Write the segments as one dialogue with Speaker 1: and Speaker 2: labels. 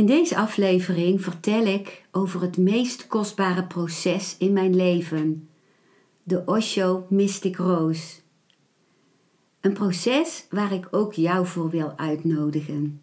Speaker 1: In deze aflevering vertel ik over het meest kostbare proces in mijn leven, de Osho Mystic Rose. Een proces waar ik ook jou voor wil uitnodigen.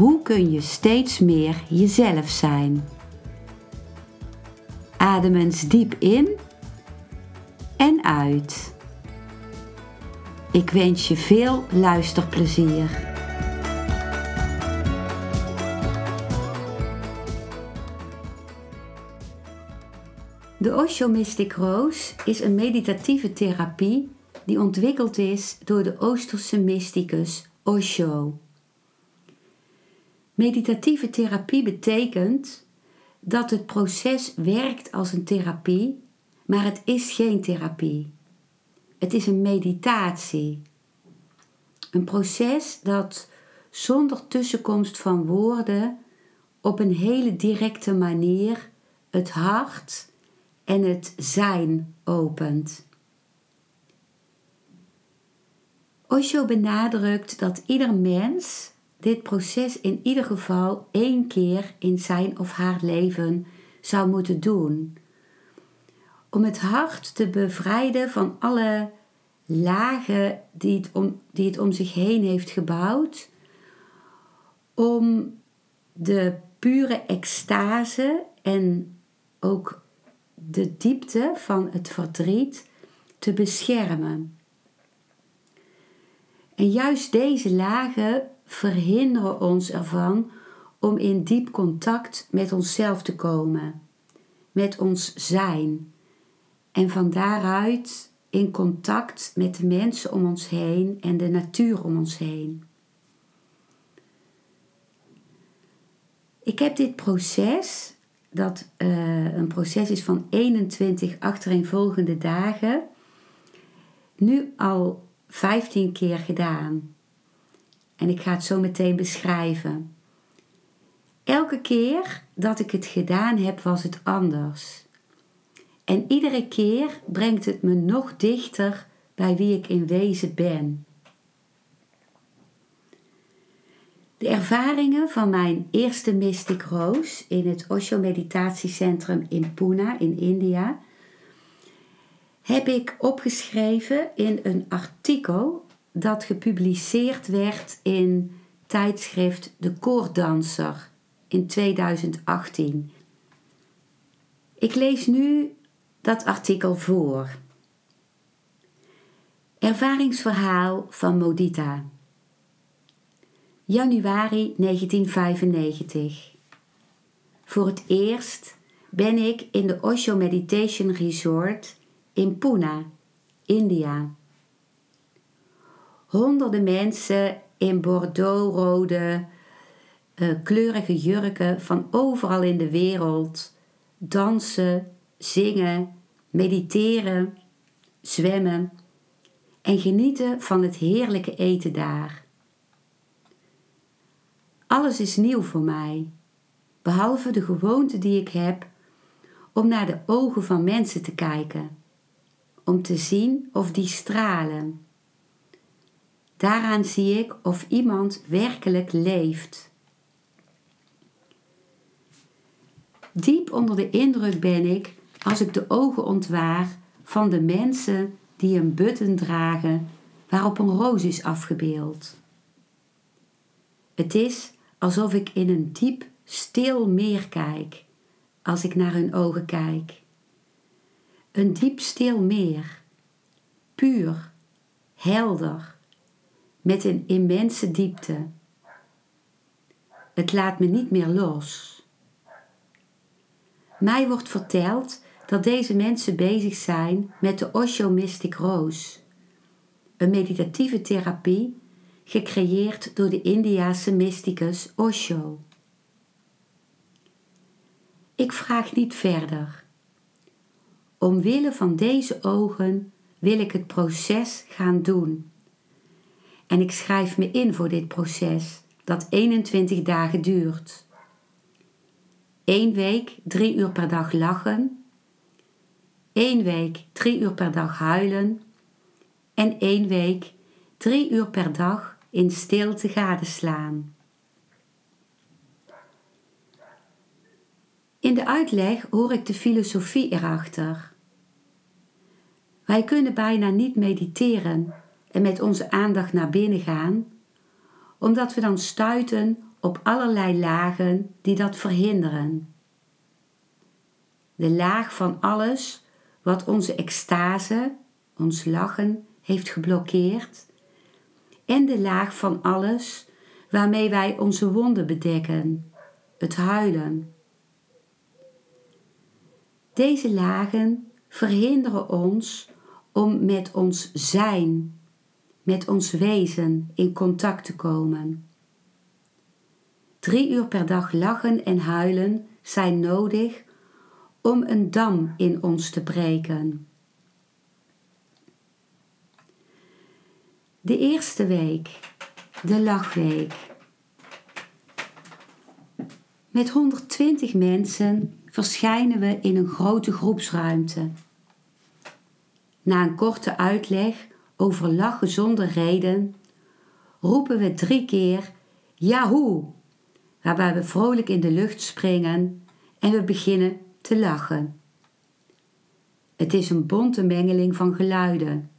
Speaker 1: hoe kun je steeds meer jezelf zijn? Adem eens diep in en uit. Ik wens je veel luisterplezier. De Osho Mystic Rose is een meditatieve therapie die ontwikkeld is door de Oosterse mysticus Osho. Meditatieve therapie betekent dat het proces werkt als een therapie, maar het is geen therapie. Het is een meditatie. Een proces dat zonder tussenkomst van woorden op een hele directe manier het hart en het zijn opent. Osho benadrukt dat ieder mens dit proces in ieder geval één keer in zijn of haar leven zou moeten doen. Om het hart te bevrijden van alle lagen die het om, die het om zich heen heeft gebouwd. Om de pure extase en ook de diepte van het verdriet te beschermen. En juist deze lagen verhinderen ons ervan om in diep contact met onszelf te komen, met ons zijn en van daaruit in contact met de mensen om ons heen en de natuur om ons heen. Ik heb dit proces dat uh, een proces is van 21 achtereenvolgende dagen, nu al 15 keer gedaan. En ik ga het zo meteen beschrijven. Elke keer dat ik het gedaan heb, was het anders. En iedere keer brengt het me nog dichter bij wie ik in wezen ben. De ervaringen van mijn eerste Mystic Rose in het Osho Meditatiecentrum in Pune in India heb ik opgeschreven in een artikel dat gepubliceerd werd in tijdschrift De Koordanser in 2018. Ik lees nu dat artikel voor. Ervaringsverhaal van Modita januari 1995. Voor het eerst ben ik in de Osho Meditation Resort in Pune, India. Honderden mensen in bordeauxrode, uh, kleurige jurken van overal in de wereld dansen, zingen, mediteren, zwemmen en genieten van het heerlijke eten daar. Alles is nieuw voor mij, behalve de gewoonte die ik heb om naar de ogen van mensen te kijken, om te zien of die stralen. Daaraan zie ik of iemand werkelijk leeft. Diep onder de indruk ben ik als ik de ogen ontwaar van de mensen die een button dragen waarop een roos is afgebeeld. Het is alsof ik in een diep, stil meer kijk als ik naar hun ogen kijk. Een diep, stil meer, puur, helder, met een immense diepte. Het laat me niet meer los. Mij wordt verteld dat deze mensen bezig zijn met de Osho Mystic Rose, een meditatieve therapie gecreëerd door de Indiase mysticus Osho. Ik vraag niet verder. Omwille van deze ogen wil ik het proces gaan doen. En ik schrijf me in voor dit proces dat 21 dagen duurt. Eén week drie uur per dag lachen. Eén week drie uur per dag huilen. En één week drie uur per dag in stilte gadeslaan. In de uitleg hoor ik de filosofie erachter. Wij kunnen bijna niet mediteren en met onze aandacht naar binnen gaan, omdat we dan stuiten op allerlei lagen die dat verhinderen. De laag van alles wat onze extase, ons lachen, heeft geblokkeerd, en de laag van alles waarmee wij onze wonden bedekken, het huilen. Deze lagen verhinderen ons om met ons zijn, met ons wezen in contact te komen. Drie uur per dag lachen en huilen zijn nodig om een dam in ons te breken. De eerste week, de lachweek. Met 120 mensen verschijnen we in een grote groepsruimte. Na een korte uitleg over lachen zonder reden, roepen we drie keer Yahoo! waarbij we vrolijk in de lucht springen en we beginnen te lachen. Het is een bonte mengeling van geluiden.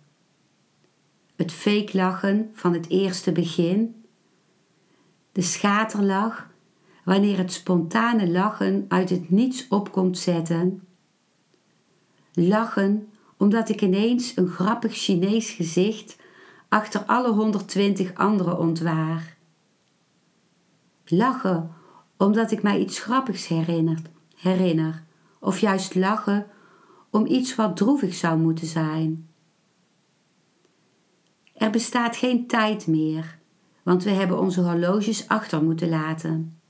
Speaker 1: Het fake lachen van het eerste begin, de schaterlach wanneer het spontane lachen uit het niets opkomt zetten, lachen omdat ik ineens een grappig Chinees gezicht achter alle 120 anderen ontwaar. Lachen omdat ik mij iets grappigs herinner, herinner, of juist lachen om iets wat droevig zou moeten zijn. Er bestaat geen tijd meer, want we hebben onze horloges achter moeten laten.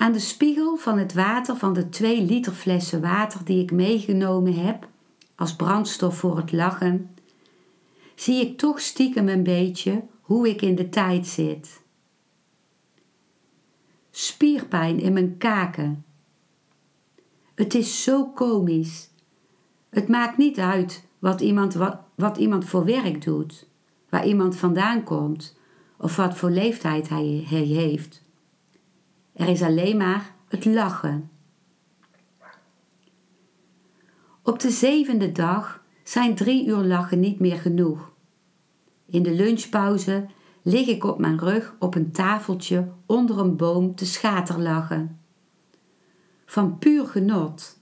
Speaker 1: Aan de spiegel van het water van de 2 liter flessen water die ik meegenomen heb als brandstof voor het lachen, zie ik toch stiekem een beetje hoe ik in de tijd zit. Spierpijn in mijn kaken. Het is zo komisch. Het maakt niet uit wat iemand, wat, iemand voor werk doet, waar iemand vandaan komt of wat voor leeftijd hij heeft. Er is alleen maar het lachen. Op de zevende dag zijn drie uur lachen niet meer genoeg. In de lunchpauze lig ik op mijn rug op een tafeltje onder een boom te schaterlachen. Van puur genot.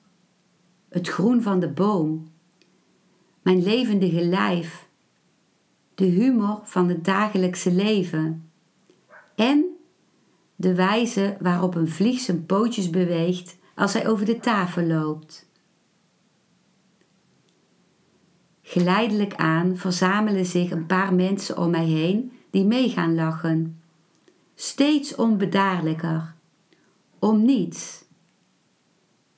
Speaker 1: Het groen van de boom. Mijn levendige lijf. De humor van het dagelijkse leven. En de wijze waarop een vlieg zijn pootjes beweegt als hij over de tafel loopt. Geleidelijk aan verzamelen zich een paar mensen om mij heen die mee gaan lachen. Steeds onbedaarlijker. Om niets.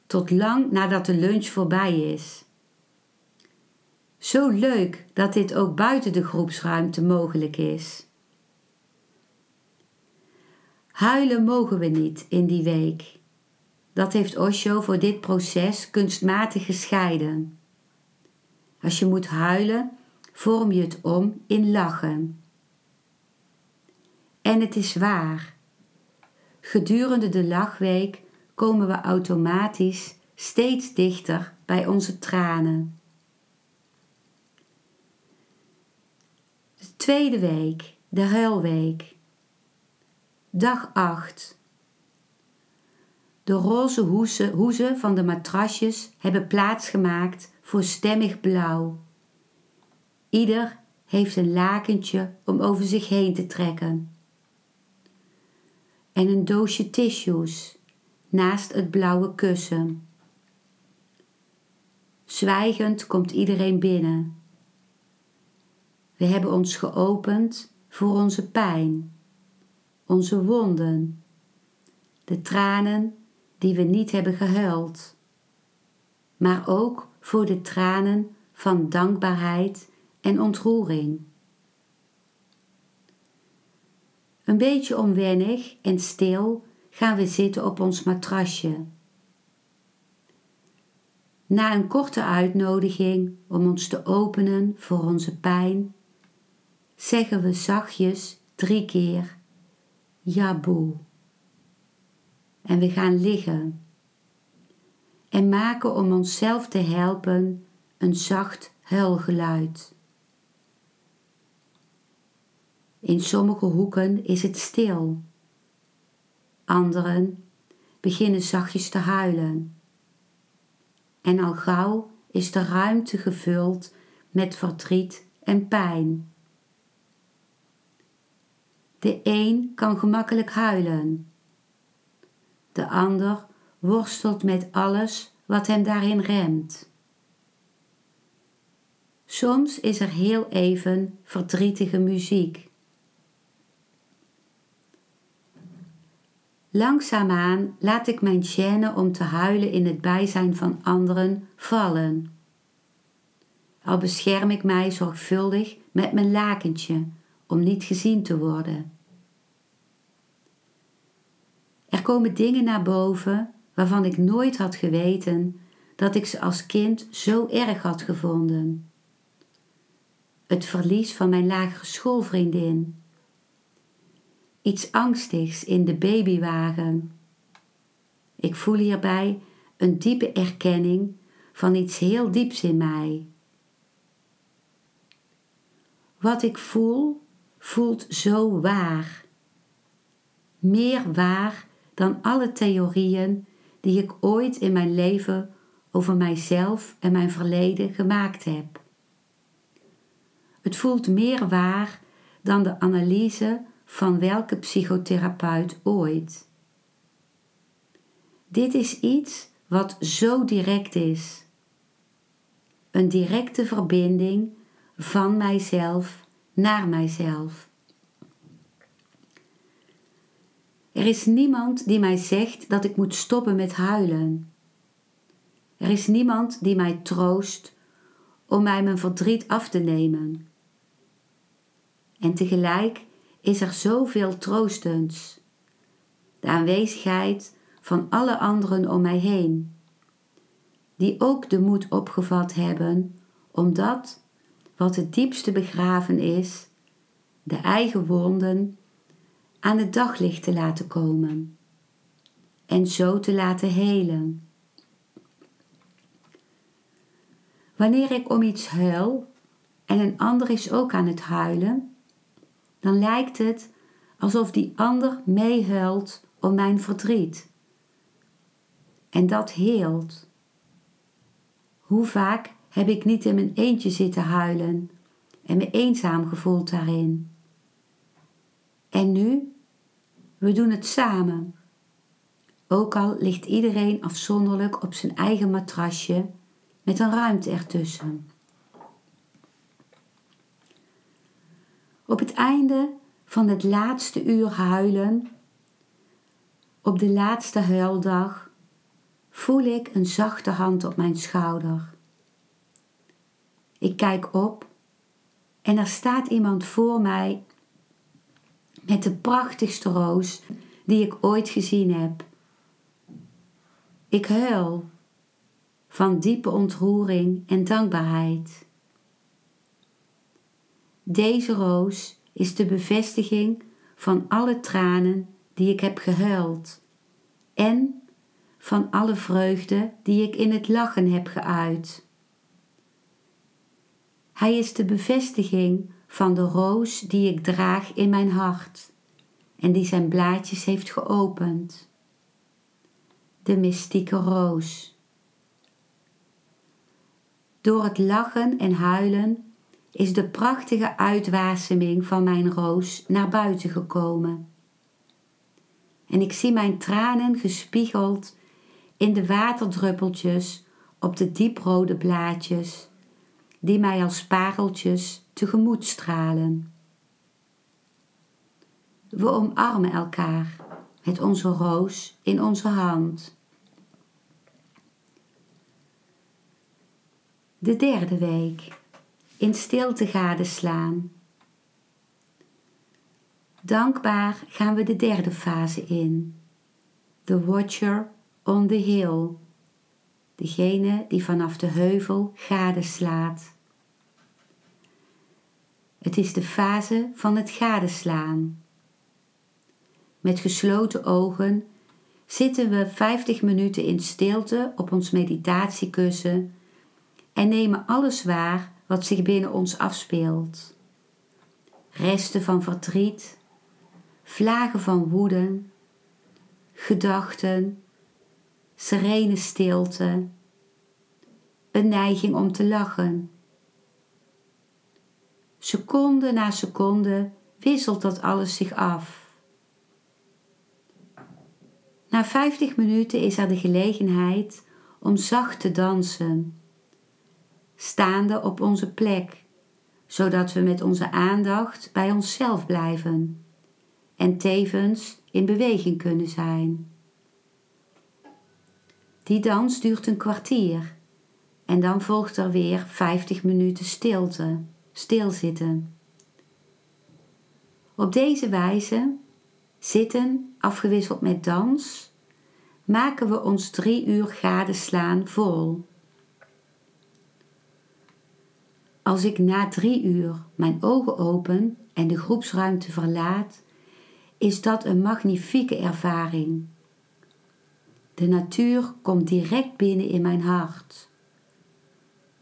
Speaker 1: Tot lang nadat de lunch voorbij is. Zo leuk dat dit ook buiten de groepsruimte mogelijk is. Huilen mogen we niet in die week. Dat heeft Osho voor dit proces kunstmatig gescheiden. Als je moet huilen, vorm je het om in lachen. En het is waar. Gedurende de lachweek komen we automatisch steeds dichter bij onze tranen. De tweede week, de huilweek. Dag 8. De roze hoezen, van de matrasjes hebben plaatsgemaakt voor stemmig blauw. Ieder heeft een lakentje om over zich heen te trekken. En een doosje tissues naast het blauwe kussen. Zwijgend komt iedereen binnen. We hebben ons geopend voor onze pijn, onze wonden, de tranen die we niet hebben gehuild, maar ook voor de tranen van dankbaarheid en ontroering. Een beetje onwennig en stil gaan we zitten op ons matrasje. Na een korte uitnodiging om ons te openen voor onze pijn, zeggen we zachtjes drie keer Jaboe. En we gaan liggen en maken om onszelf te helpen een zacht huilgeluid. In sommige hoeken is het stil. Anderen beginnen zachtjes te huilen. En al gauw is de ruimte gevuld met verdriet en pijn. De een kan gemakkelijk huilen. De ander worstelt met alles wat hem daarin remt. Soms is er heel even verdrietige muziek. Langzaamaan laat ik mijn chaîne om te huilen in het bijzijn van anderen vallen. Al bescherm ik mij zorgvuldig met mijn lakentje om niet gezien te worden. Er komen dingen naar boven waarvan ik nooit had geweten dat ik ze als kind zo erg had gevonden. Het verlies van mijn lagere schoolvriendin iets angstigs in de babywagen. Ik voel hierbij een diepe erkenning van iets heel dieps in mij. Wat ik voel, voelt zo waar. Meer waar dan alle theorieën die ik ooit in mijn leven over mijzelf en mijn verleden gemaakt heb. Het voelt meer waar dan de analyse van welke psychotherapeut ooit. Dit is iets wat zo direct is. Een directe verbinding van mijzelf naar mijzelf. Er is niemand die mij zegt dat ik moet stoppen met huilen. Er is niemand die mij troost om mij mijn verdriet af te nemen. En tegelijk is er zoveel troostends. De aanwezigheid van alle anderen om mij heen, die ook de moed opgevat hebben om dat wat het diepste begraven is, de eigen wonden, aan het daglicht te laten komen en zo te laten helen. Wanneer ik om iets huil en een ander is ook aan het huilen, dan lijkt het alsof die ander meehuilt om mijn verdriet. En dat heelt. Hoe vaak heb ik niet in mijn eentje zitten huilen en me eenzaam gevoeld daarin. En nu? We doen het samen. Ook al ligt iedereen afzonderlijk op zijn eigen matrasje met een ruimte ertussen. Op het einde van het laatste uur huilen, op de laatste huildag, voel ik een zachte hand op mijn schouder. Ik kijk op en er staat iemand voor mij met de prachtigste roos die ik ooit gezien heb. Ik huil van diepe ontroering en dankbaarheid. Deze roos is de bevestiging van alle tranen die ik heb gehuild en van alle vreugde die ik in het lachen heb geuit. Hij is de bevestiging van de roos die ik draag in mijn hart en die zijn blaadjes heeft geopend. De mystieke roos. Door het lachen en huilen is de prachtige uitwaseming van mijn roos naar buiten gekomen. En ik zie mijn tranen gespiegeld in de waterdruppeltjes op de dieprode blaadjes die mij als pareltjes tegemoet stralen. We omarmen elkaar met onze roos in onze hand. De derde week. In stilte gadeslaan. Dankbaar gaan we de derde fase in. The Watcher on the Hill. Degene die vanaf de heuvel gadeslaat. Het is de fase van het gadeslaan. Met gesloten ogen zitten we 50 minuten in stilte op ons meditatiekussen en nemen alles waar wat zich binnen ons afspeelt. Resten van verdriet, vlagen van woede, gedachten, serene stilte, een neiging om te lachen. Seconde na seconde wisselt dat alles zich af. Na 50 minuten is er de gelegenheid om zacht te dansen, staande op onze plek, zodat we met onze aandacht bij onszelf blijven en tevens in beweging kunnen zijn. Die dans duurt een kwartier en dan volgt er weer 50 minuten stilte, stilzitten. Op deze wijze, zitten afgewisseld met dans, maken we ons drie uur gadeslaan vol. Als ik na drie uur mijn ogen open en de groepsruimte verlaat, is dat een magnifieke ervaring. De natuur komt direct binnen in mijn hart.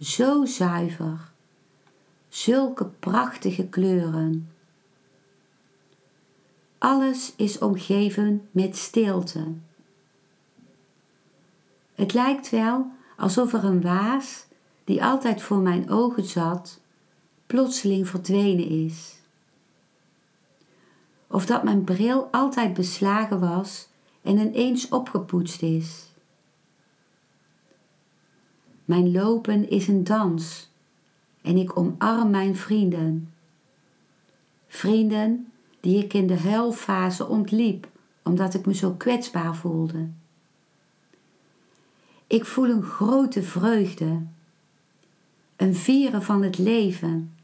Speaker 1: Zo zuiver, zulke prachtige kleuren. Alles is omgeven met stilte. Het lijkt wel alsof er een waas die altijd voor mijn ogen zat, plotseling verdwenen is. Of dat mijn bril altijd beslagen was en ineens opgepoetst is. Mijn lopen is een dans en ik omarm mijn vrienden. Vrienden die ik in de huilfase ontliep omdat ik me zo kwetsbaar voelde. Ik voel een grote vreugde, een vieren van het leven,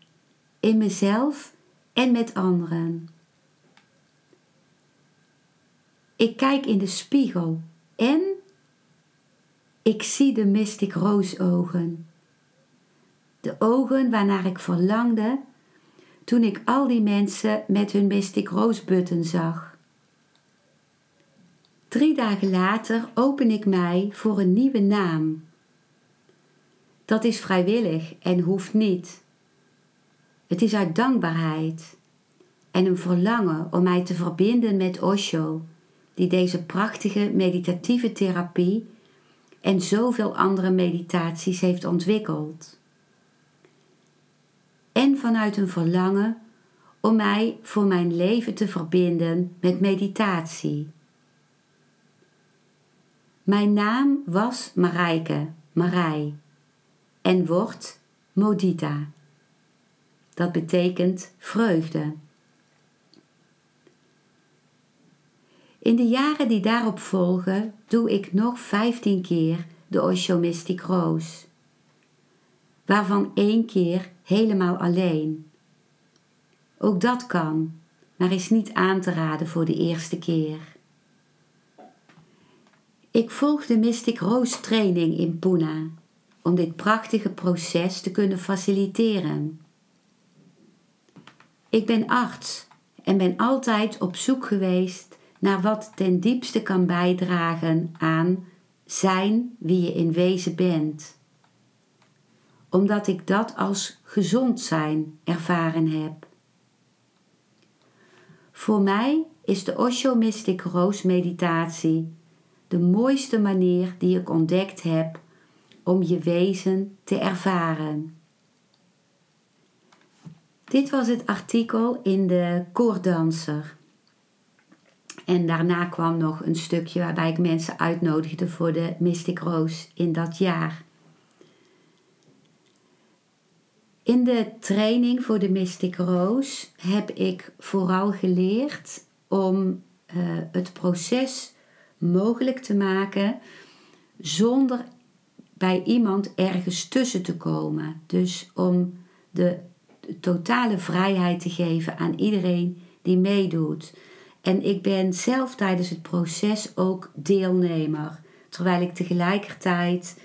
Speaker 1: in mezelf en met anderen. Ik kijk in de spiegel en ik zie de Mystic Rose ogen. De ogen waarnaar ik verlangde toen ik al die mensen met hun Mystic Rose button zag. Drie dagen later open ik mij voor een nieuwe naam. Dat is vrijwillig en hoeft niet. Het is uit dankbaarheid en een verlangen om mij te verbinden met Osho die deze prachtige meditatieve therapie en zoveel andere meditaties heeft ontwikkeld. En vanuit een verlangen om mij voor mijn leven te verbinden met meditatie. Mijn naam was Marijke, Marij, en wordt Modita. Dat betekent vreugde. In de jaren die daarop volgen doe ik nog 15 keer de Osho Mystic Rose, waarvan één keer helemaal alleen. Ook dat kan, maar is niet aan te raden voor de eerste keer. Ik volg de Mystic Rose training in Pune om dit prachtige proces te kunnen faciliteren. Ik ben arts en ben altijd op zoek geweest naar wat ten diepste kan bijdragen aan zijn wie je in wezen bent. Omdat ik dat als gezond zijn ervaren heb. Voor mij is de Osho Mystic Rose meditatie de mooiste manier die ik ontdekt heb om je wezen te ervaren. Dit was het artikel in de Koordanser. En daarna kwam nog een stukje waarbij ik mensen uitnodigde voor de Mystic Rose in dat jaar. In de training voor de Mystic Rose heb ik vooral geleerd om eh, het proces mogelijk te maken zonder bij iemand ergens tussen te komen. Dus om de totale vrijheid te geven aan iedereen die meedoet. En ik ben zelf tijdens het proces ook deelnemer. Terwijl ik tegelijkertijd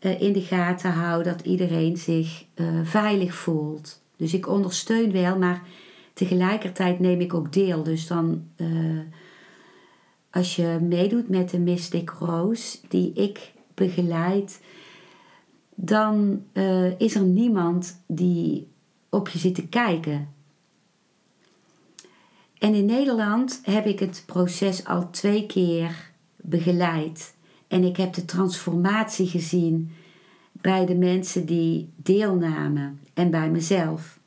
Speaker 1: uh, in de gaten hou dat iedereen zich uh, veilig voelt. Dus ik ondersteun wel, maar tegelijkertijd neem ik ook deel. Dus dan, uh, als je meedoet met de Mystic Rose, die ik begeleid, dan is er niemand die op je zit te kijken. En in Nederland heb ik het proces al twee keer begeleid. En ik heb de transformatie gezien bij de mensen die deelnamen en bij mezelf.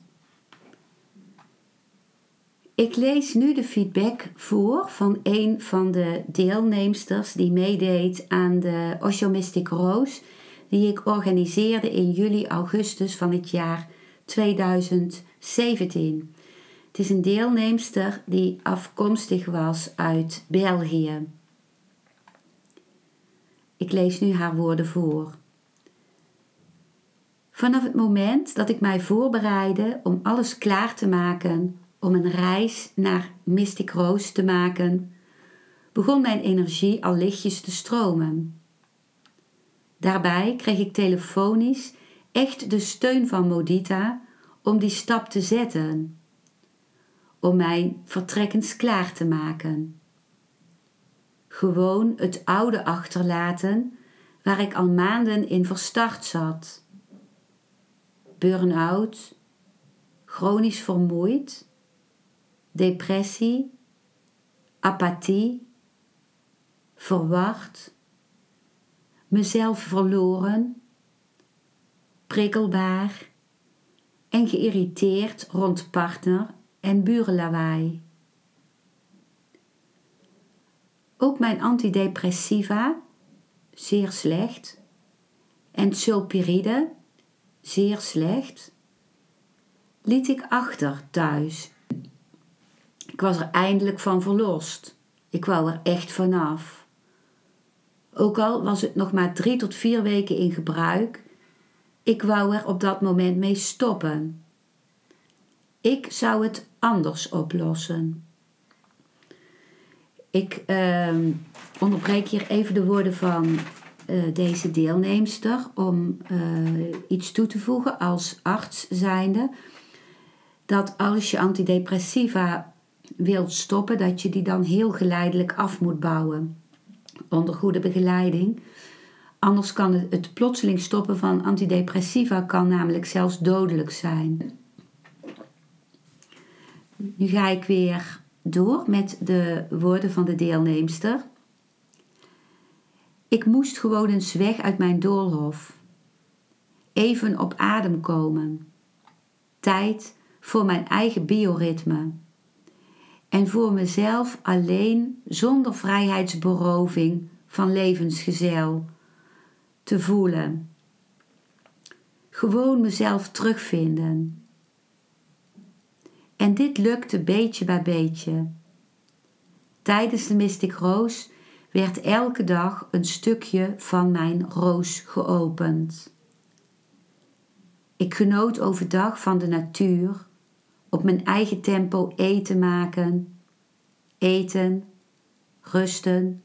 Speaker 1: Ik lees nu de feedback voor van een van de deelnemsters die meedeed aan de Osho Mystic Rose, die ik organiseerde in juli-augustus van het jaar 2017. Het is een deelnemster die afkomstig was uit België. Ik lees nu haar woorden voor. Vanaf het moment dat ik mij voorbereidde om alles klaar te maken om een reis naar Mystic Rose te maken, begon mijn energie al lichtjes te stromen. Daarbij kreeg ik telefonisch echt de steun van Modita om die stap te zetten, om mij vertrekkens klaar te maken. Gewoon het oude achterlaten waar ik al maanden in verstart zat. Burn-out, chronisch vermoeid, depressie, apathie, verward, mezelf verloren, prikkelbaar en geïrriteerd rond partner en burenlawaai. Ook mijn antidepressiva, zeer slecht, en sulpiride, zeer slecht, liet ik achter thuis. Ik was er eindelijk van verlost. Ik wou er echt vanaf. Ook al was het nog maar drie tot vier weken in gebruik, ik wou er op dat moment mee stoppen. Ik zou het anders oplossen. Ik uh, onderbreek hier even de woorden van uh, deze deelnemster om uh, iets toe te voegen als arts zijnde. Dat als je antidepressiva wilt stoppen, dat je die dan heel geleidelijk af moet bouwen. Onder goede begeleiding. Anders kan het, het plotseling stoppen van antidepressiva kan namelijk zelfs dodelijk zijn. Nu ga ik weer door met de woorden van de deelnemster. Ik moest gewoon eens weg uit mijn doolhof. Even op adem komen. Tijd voor mijn eigen bioritme. En voor mezelf alleen zonder vrijheidsberoving van levensgezel te voelen. Gewoon mezelf terugvinden. En dit lukte beetje bij beetje. Tijdens de Mystic Roos werd elke dag een stukje van mijn roos geopend. Ik genoot overdag van de natuur, op mijn eigen tempo eten maken, eten, rusten,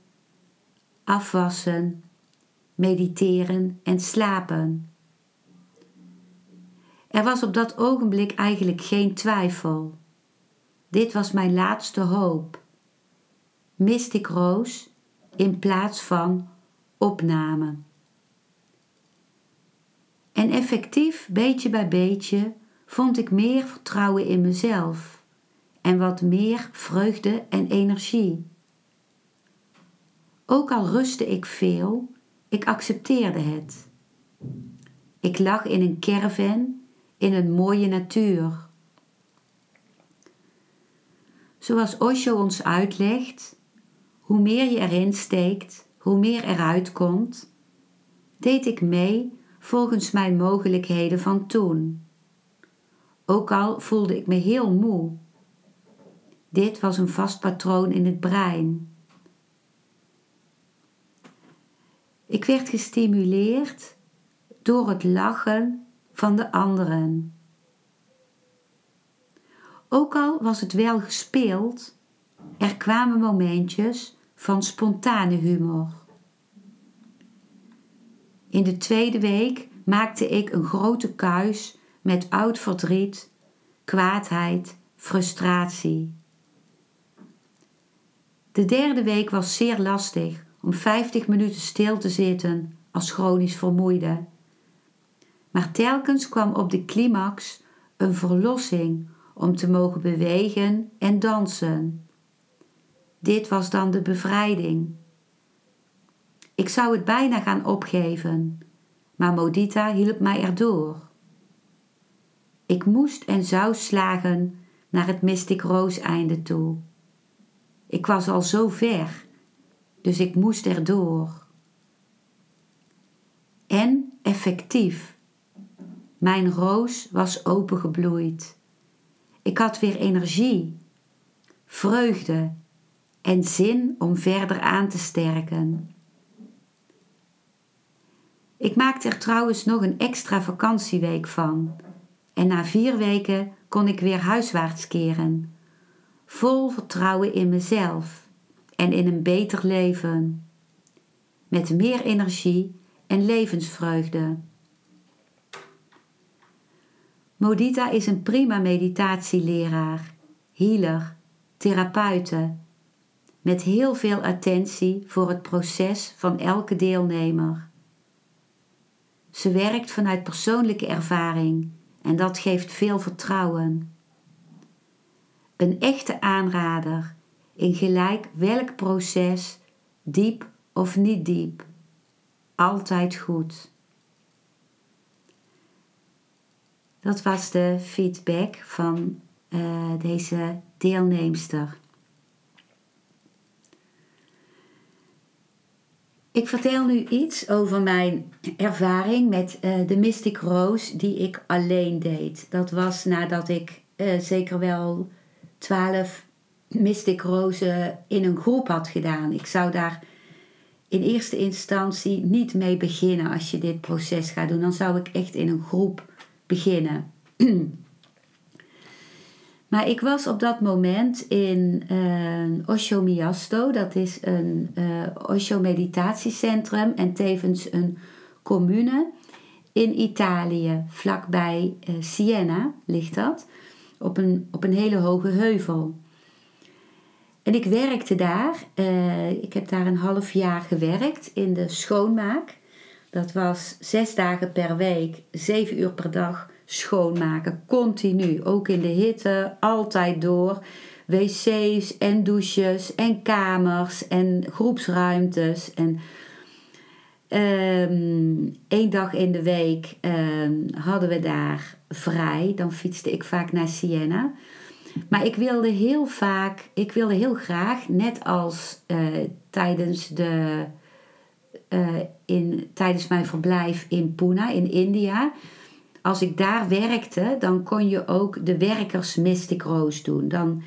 Speaker 1: afwassen, mediteren en slapen. Er was op dat ogenblik eigenlijk geen twijfel. Dit was mijn laatste hoop. Mystic Roos in plaats van opname. En effectief, beetje bij beetje, vond ik meer vertrouwen in mezelf en wat meer vreugde en energie. Ook al rustte ik veel, ik accepteerde het. Ik lag in een caravan in een mooie natuur. Zoals Osho ons uitlegt, hoe meer je erin steekt, hoe meer eruit komt, deed ik mee volgens mijn mogelijkheden van toen. ook al voelde ik me heel moe. Dit was een vast patroon in het brein. Ik werd gestimuleerd door het lachen van de anderen. Ook al was het wel gespeeld, er kwamen momentjes van spontane humor. In de tweede week maakte ik een grote kuis met oud verdriet, kwaadheid, frustratie. De derde week was zeer lastig om 50 minuten stil te zitten als chronisch vermoeide. Maar telkens kwam op de climax een verlossing om te mogen bewegen en dansen. Dit was dan de bevrijding. Ik zou het bijna gaan opgeven, maar Modita hielp mij erdoor. Ik moest en zou slagen naar het Mystic Rose einde toe. Ik was al zo ver, dus ik moest erdoor. En effectief. Mijn roos was opengebloeid. Ik had weer energie, vreugde en zin om verder aan te sterken. Ik maakte er trouwens nog een extra vakantieweek van. En na vier weken kon ik weer huiswaarts keren. Vol vertrouwen in mezelf en in een beter leven. Met meer energie en levensvreugde. Modita is een prima meditatieleraar, healer, therapeute, met heel veel attentie voor het proces van elke deelnemer. Ze werkt vanuit persoonlijke ervaring en dat geeft veel vertrouwen. Een echte aanrader in gelijk welk proces, diep of niet diep. Altijd goed. Dat was de feedback van uh, deze deelnemster. Ik vertel nu iets over mijn ervaring met uh, de Mystic Rose die ik alleen deed. Dat was nadat ik uh, zeker wel twaalf Mystic Rozen in een groep had gedaan. Ik zou daar in eerste instantie niet mee beginnen als je dit proces gaat doen. Dan zou ik echt in een groep beginnen. maar ik was op dat moment in uh, Osho Miasto. Dat is een uh, Osho meditatiecentrum en tevens een commune in Italië. Vlakbij uh, Siena ligt dat. Op een, op een hele hoge heuvel. En ik werkte daar. ik heb daar een half jaar gewerkt in de schoonmaak. Dat was zes dagen per week, zeven uur per dag schoonmaken. Continu, ook in de hitte, altijd door. Wc's en douches en kamers en groepsruimtes. En um, één dag in de week ehm, hadden we daar vrij. Dan fietste ik vaak naar Siena. Maar ik wilde heel vaak, ik wilde heel graag, net als uh, tijdens de uh, in, tijdens mijn verblijf in Pune in India. Als ik daar werkte, dan kon je ook de werkers Mystic Rose doen. Dan,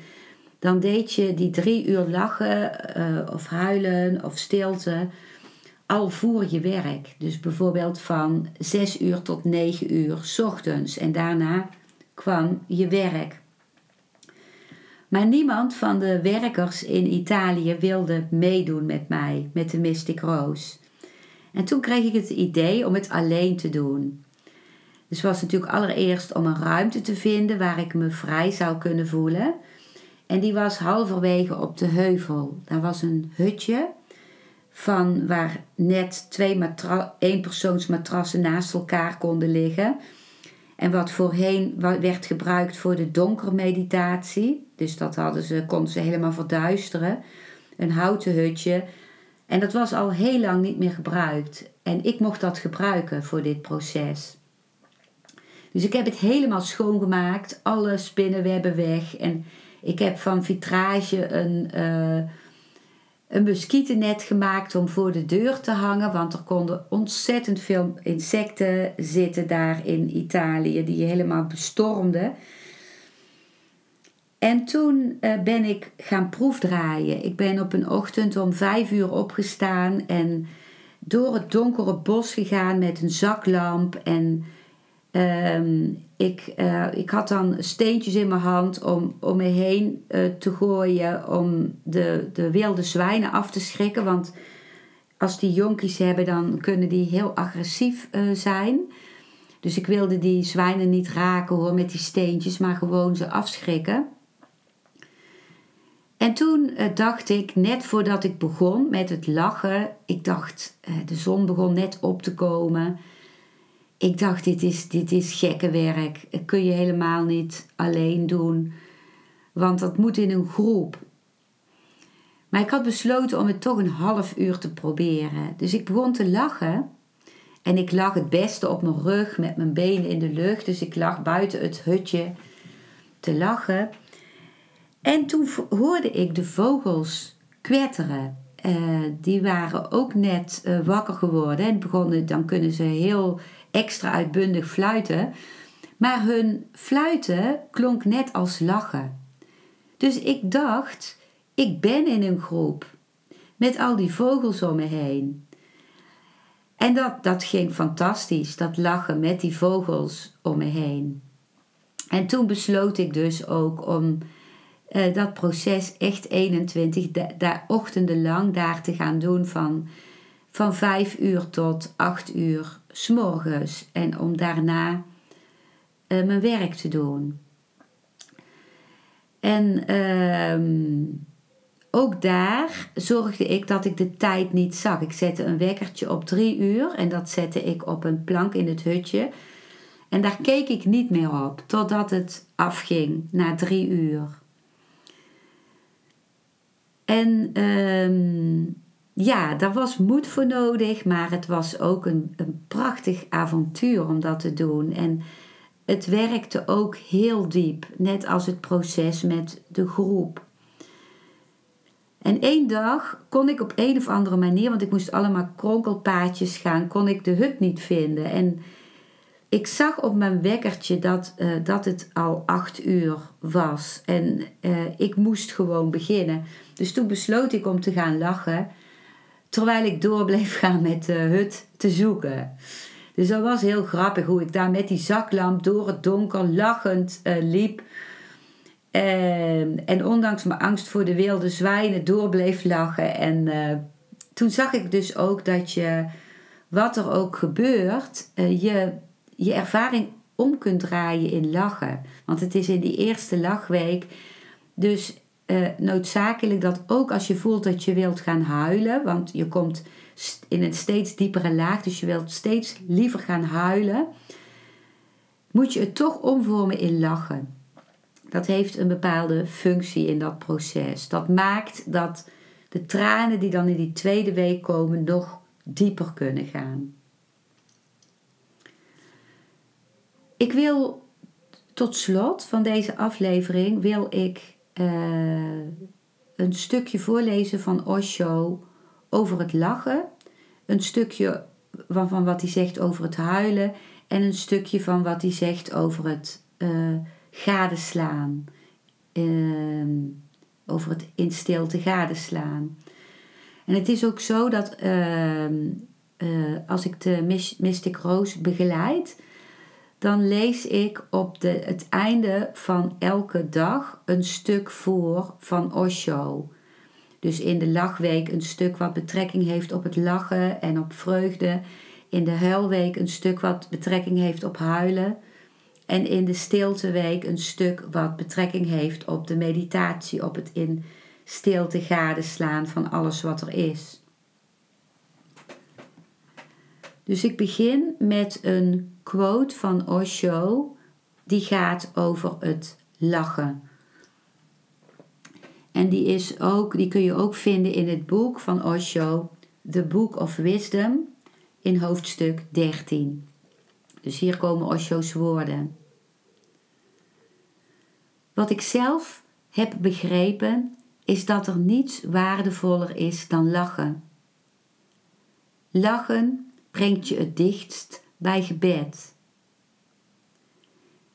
Speaker 1: dan deed je die drie uur lachen uh, of huilen of stilte al voor je werk. Dus bijvoorbeeld van zes uur tot negen uur s ochtends. En daarna kwam je werk. Maar niemand van de werkers in Italië wilde meedoen met mij, met de Mystic Rose. En toen kreeg ik het idee om het alleen te doen. Dus was natuurlijk allereerst om een ruimte te vinden waar ik me vrij zou kunnen voelen. En die was halverwege op de heuvel. Daar was een hutje van waar net twee matra eenpersoonsmatrassen naast elkaar konden liggen. En wat voorheen werd gebruikt voor de donkermeditatie. Dus dat hadden ze, konden ze helemaal verduisteren. Een houten hutje en dat was al heel lang niet meer gebruikt. En ik mocht dat gebruiken voor dit proces. Dus ik heb het helemaal schoongemaakt, alle spinnenwebben weg. En ik heb van vitrage een, uh, een muskietennet gemaakt om voor de deur te hangen, want er konden ontzettend veel insecten zitten daar in Italië die je helemaal bestormden. En toen uh, ben ik gaan proefdraaien. Ik ben op een ochtend om vijf uur opgestaan en door het donkere bos gegaan met een zaklamp. En uh, ik, uh, ik had dan steentjes in mijn hand om, om me heen uh, te gooien om de, de wilde zwijnen af te schrikken. Want als die jonkies hebben, dan kunnen die heel agressief zijn. Dus ik wilde die zwijnen niet raken hoor met die steentjes, maar gewoon ze afschrikken. En toen dacht ik, net voordat ik begon met het lachen, ik dacht, de zon begon net op te komen. Ik dacht, dit is, dit is gekke werk. Dat kun je helemaal niet alleen doen, want dat moet in een groep. Maar ik had besloten om het toch een half uur te proberen. Dus ik begon te lachen. En ik lag het beste op mijn rug met mijn benen in de lucht. Dus ik lag buiten het hutje te lachen. En toen hoorde ik de vogels kwetteren. Uh, die waren ook net uh, wakker geworden. En begonnen, dan kunnen ze heel extra uitbundig fluiten. Maar hun fluiten klonk net als lachen. Dus ik dacht, ik ben in een groep. Met al die vogels om me heen. En dat, dat ging fantastisch, dat lachen met die vogels om me heen. En toen besloot ik dus ook om uh, dat proces echt 21 daar ochtenden lang daar te gaan doen van, van 5 uur tot 8 uur s'morgens. En om daarna uh, mijn werk te doen. En uh, ook daar zorgde ik dat ik de tijd niet zag. Ik zette een wekkertje op 3 uur en dat zette ik op een plank in het hutje. En daar keek ik niet meer op totdat het afging na drie uur. En um, ja, daar was moed voor nodig, maar het was ook een, een prachtig avontuur om dat te doen. En het werkte ook heel diep, net als het proces met de groep. En één dag kon ik op een of andere manier, want ik moest allemaal kronkelpaadjes gaan, kon ik de hut niet vinden. En ik zag op mijn wekkertje dat, uh, dat het al acht uur was. En uh, ik moest gewoon beginnen. Dus toen besloot ik om te gaan lachen. Terwijl ik door bleef gaan met de hut te zoeken. Dus dat was heel grappig hoe ik daar met die zaklamp door het donker lachend uh, liep. En, en ondanks mijn angst voor de wilde zwijnen door bleef lachen. En toen zag ik dus ook dat je, wat er ook gebeurt, je je ervaring om kunt draaien in lachen. Want het is in die eerste lachweek dus uh, noodzakelijk dat ook als je voelt dat je wilt gaan huilen, want je komt in een steeds diepere laag, dus je wilt steeds liever gaan huilen, moet je het toch omvormen in lachen. Dat heeft een bepaalde functie in dat proces. Dat maakt dat de tranen die dan in die tweede week komen nog dieper kunnen gaan. Ik wil tot slot van deze aflevering wil ik een stukje voorlezen van Osho over het lachen, een stukje van, van wat hij zegt over het huilen en een stukje van wat hij zegt over het uh, gadeslaan, uh, over het in stilte gadeslaan. En het is ook zo dat ehm, eh, als ik de Mystic Rose begeleid, dan lees ik op de, het einde van elke dag een stuk voor van Osho. Dus in de lachweek een stuk wat betrekking heeft op het lachen en op vreugde. In de huilweek een stuk wat betrekking heeft op huilen. En in de stilteweek een stuk wat betrekking heeft op de meditatie, op het in stilte gadeslaan van alles wat er is. Dus ik begin met een quote van Osho die gaat over het lachen. En die, is ook, die kun je ook vinden in het boek van Osho, The Book of Wisdom, in hoofdstuk 13. Dus hier komen Osho's woorden. Wat ik zelf heb begrepen is dat er niets waardevoller is dan lachen. Lachen brengt je het dichtst bij gebed.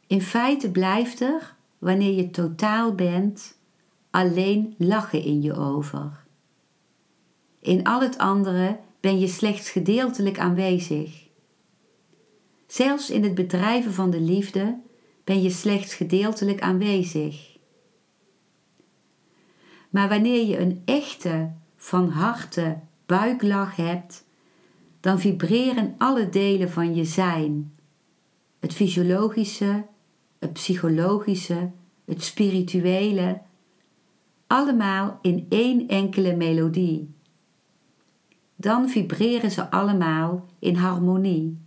Speaker 1: In feite blijft er, wanneer je totaal bent, alleen lachen in je over. In al het andere ben je slechts gedeeltelijk aanwezig. Zelfs in het bedrijven van de liefde ben je slechts gedeeltelijk aanwezig. Maar wanneer je een echte, van harte buiklach hebt, dan vibreren alle delen van je zijn. Het fysiologische, het psychologische, het spirituele, allemaal in één enkele melodie. Dan vibreren ze allemaal in harmonie.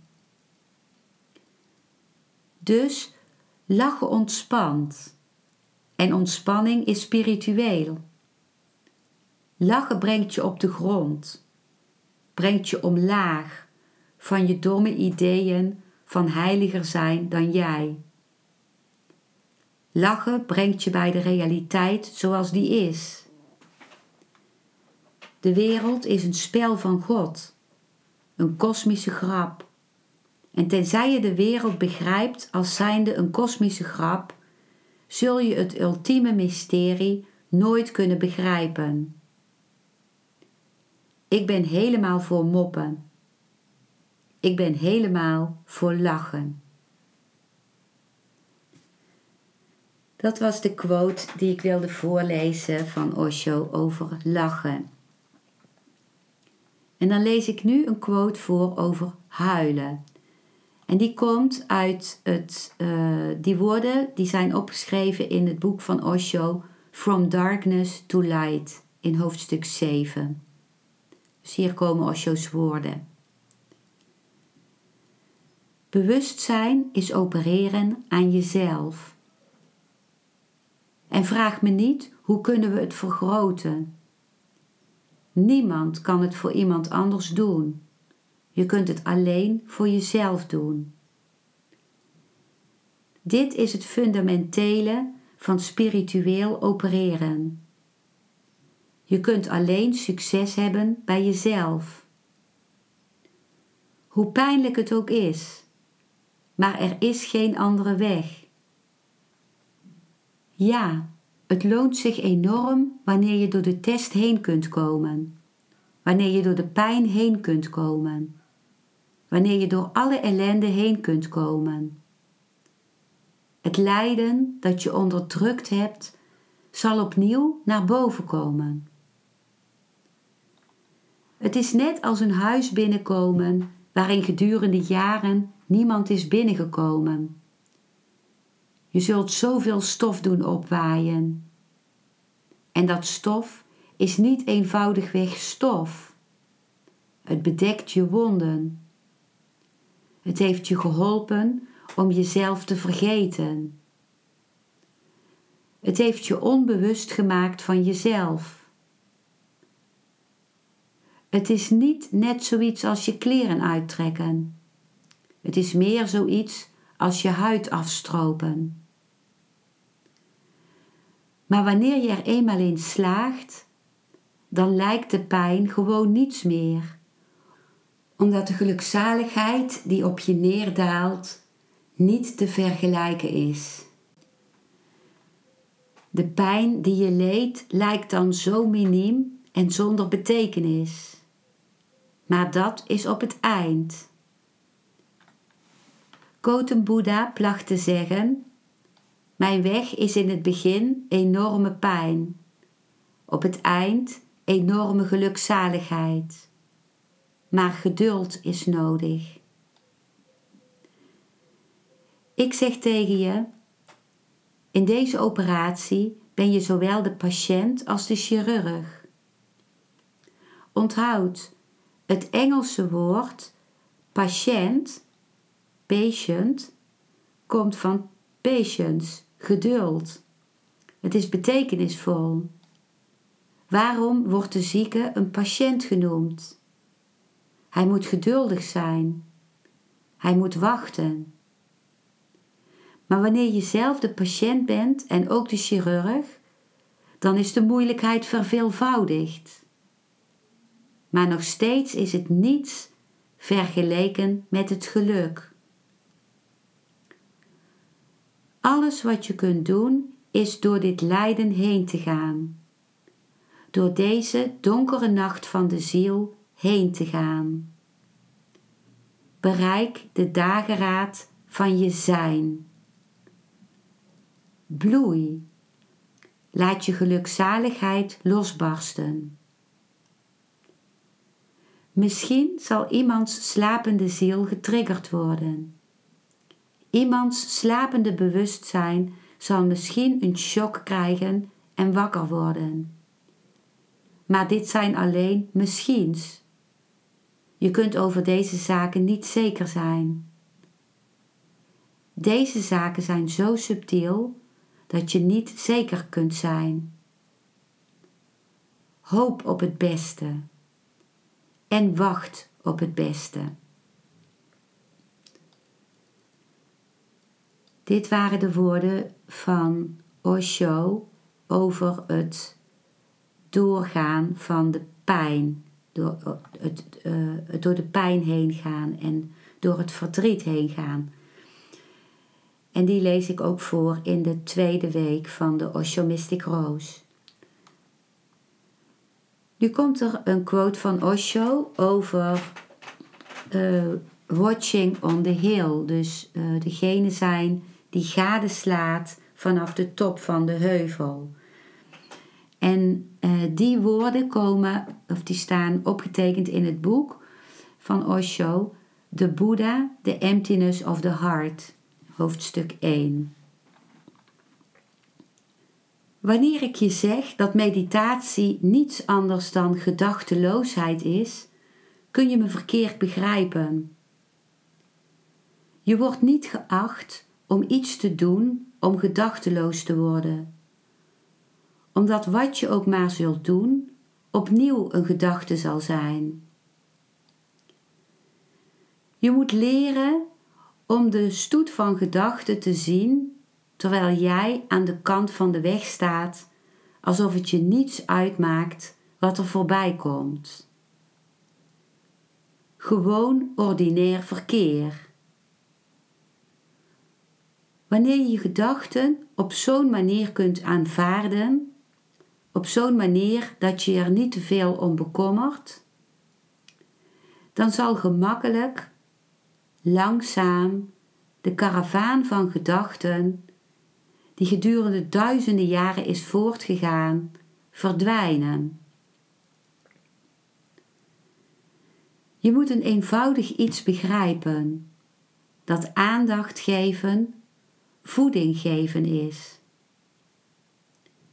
Speaker 1: Dus lachen ontspant. En ontspanning is spiritueel. Lachen brengt je op de grond, brengt je omlaag van je domme ideeën van heiliger zijn dan jij. Lachen brengt je bij de realiteit zoals die is. De wereld is een spel van God, een kosmische grap. En tenzij je de wereld begrijpt als zijnde een kosmische grap, zul je het ultieme mysterie nooit kunnen begrijpen. Ik ben helemaal voor moppen. Ik ben helemaal voor lachen. Dat was de quote die ik wilde voorlezen van Osho over lachen. En dan lees ik nu een quote voor over huilen. En die komt uit het, uh, die woorden die zijn opgeschreven in het boek van Osho, From Darkness to Light, in hoofdstuk 7. Hier komen Osho's woorden. Bewustzijn is opereren aan jezelf. En vraag me niet hoe kunnen we het vergroten. Niemand kan het voor iemand anders doen. Je kunt het alleen voor jezelf doen. Dit is het fundamentele van spiritueel opereren. Je kunt alleen succes hebben bij jezelf. Hoe pijnlijk het ook is, maar er is geen andere weg. Ja, het loont zich enorm wanneer je door de test heen kunt komen, wanneer je door de pijn heen kunt komen, wanneer je door alle ellende heen kunt komen. Het lijden dat je onderdrukt hebt, zal opnieuw naar boven komen. Het is net als een huis binnenkomen waarin gedurende jaren niemand is binnengekomen. Je zult zoveel stof doen opwaaien. En dat stof is niet eenvoudigweg stof. Het bedekt je wonden. Het heeft je geholpen om jezelf te vergeten. Het heeft je onbewust gemaakt van jezelf. Het is niet net zoiets als je kleren uittrekken. Het is meer zoiets als je huid afstropen. Maar wanneer je er eenmaal in slaagt, dan lijkt de pijn gewoon niets meer, omdat de gelukzaligheid die op je neerdaalt niet te vergelijken is. De pijn die je leed lijkt dan zo miniem en zonder betekenis maar dat is op het eind. Gautam Buddha placht te zeggen: Mijn weg is in het begin enorme pijn, op het eind enorme gelukzaligheid. Maar geduld is nodig. Ik zeg tegen je: in deze operatie ben je zowel de patiënt als de chirurg. Onthoud, het Engelse woord patiënt, patient, komt van patience, geduld. Het is betekenisvol. Waarom wordt de zieke een patiënt genoemd? Hij moet geduldig zijn. Hij moet wachten. Maar wanneer je zelf de patiënt bent en ook de chirurg, dan is de moeilijkheid verveelvoudigd. Maar nog steeds is het niets vergeleken met het geluk. Alles wat je kunt doen is door dit lijden heen te gaan. Door deze donkere nacht van de ziel heen te gaan. Bereik de dageraad van je zijn. Bloei. Laat je gelukzaligheid losbarsten. Misschien zal iemands slapende ziel getriggerd worden. Iemands slapende bewustzijn zal misschien een shock krijgen en wakker worden. Maar dit zijn alleen misschiens. Je kunt over deze zaken niet zeker zijn. Deze zaken zijn zo subtiel dat je niet zeker kunt zijn. Hoop op het beste en wacht op het beste. Dit waren de woorden van Osho over het doorgaan van de pijn, door, het, uh, door de pijn heen gaan en door het verdriet heen gaan. En die lees ik ook voor in de tweede week van de Osho Mystic Rose. Nu komt er een quote van Osho over uh, watching on the hill. Dus uh, degene zijn die gadeslaat vanaf de top van de heuvel. En uh, die woorden komen, of die staan opgetekend in het boek van Osho, The Buddha, The Emptiness of the Heart, hoofdstuk 1. Wanneer ik je zeg dat meditatie niets anders dan gedachteloosheid is, kun je me verkeerd begrijpen. Je wordt niet geacht om iets te doen om gedachteloos te worden, omdat wat je ook maar zult doen, opnieuw een gedachte zal zijn. Je moet leren om de stoet van gedachten te zien terwijl jij aan de kant van de weg staat, alsof het je niets uitmaakt wat er voorbij komt. Gewoon ordinair verkeer. Wanneer je je gedachten op zo'n manier kunt aanvaarden, op zo'n manier dat je er niet te veel om bekommert, dan zal gemakkelijk, langzaam de karavaan van gedachten die gedurende duizenden jaren is voortgegaan, verdwijnen. Je moet een eenvoudig iets begrijpen, dat aandacht geven, voeding geven is.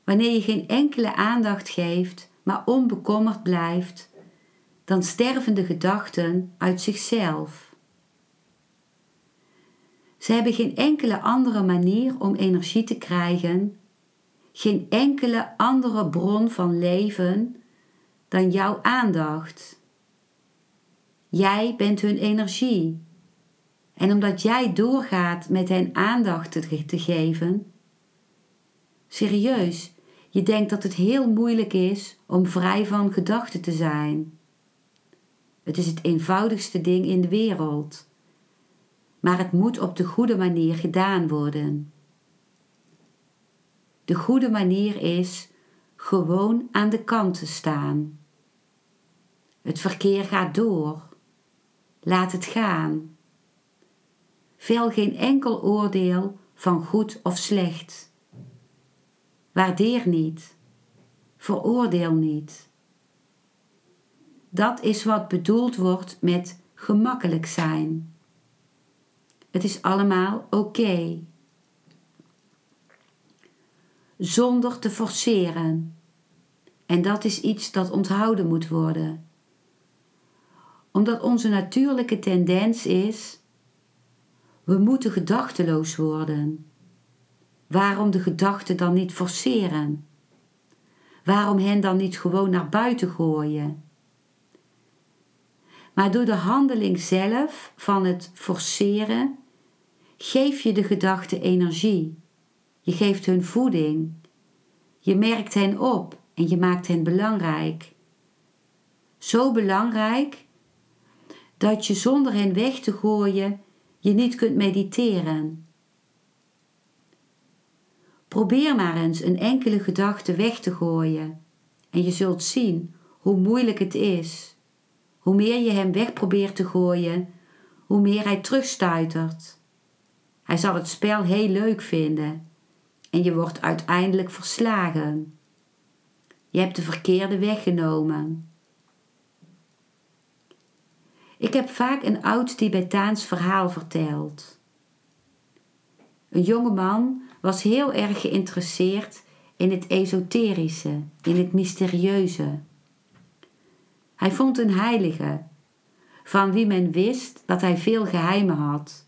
Speaker 1: Wanneer je geen enkele aandacht geeft, maar onbekommerd blijft, dan sterven de gedachten uit zichzelf. Ze hebben geen enkele andere manier om energie te krijgen, geen enkele andere bron van leven dan jouw aandacht. Jij bent hun energie. En omdat jij doorgaat met hen aandacht te, te geven, serieus, je denkt dat het heel moeilijk is om vrij van gedachten te zijn. Het is het eenvoudigste ding in de wereld maar het moet op de goede manier gedaan worden. De goede manier is gewoon aan de kant te staan. Het verkeer gaat door. Laat het gaan. Vel geen enkel oordeel van goed of slecht. Waardeer niet. Veroordeel niet. Dat is wat bedoeld wordt met gemakkelijk zijn. Het is allemaal oké. Zonder te forceren. En dat is iets dat onthouden moet worden. Omdat onze natuurlijke tendens is: we moeten gedachteloos worden. Waarom de gedachten dan niet forceren? Waarom hen dan niet gewoon naar buiten gooien? Maar door de handeling zelf van het forceren geef je de gedachten energie. Je geeft hun voeding. Je merkt hen op en je maakt hen belangrijk. Zo belangrijk dat je zonder hen weg te gooien je niet kunt mediteren. Probeer maar eens een enkele gedachte weg te gooien en je zult zien hoe moeilijk het is. Hoe meer je hem weg probeert te gooien, hoe meer hij terugstuitert. Hij zal het spel heel leuk vinden en je wordt uiteindelijk verslagen. Je hebt de verkeerde weg genomen. Ik heb vaak een oud Tibetaans verhaal verteld. Een jonge man was heel erg geïnteresseerd in het esoterische, in het mysterieuze. Hij vond een heilige, van wie men wist dat hij veel geheimen had,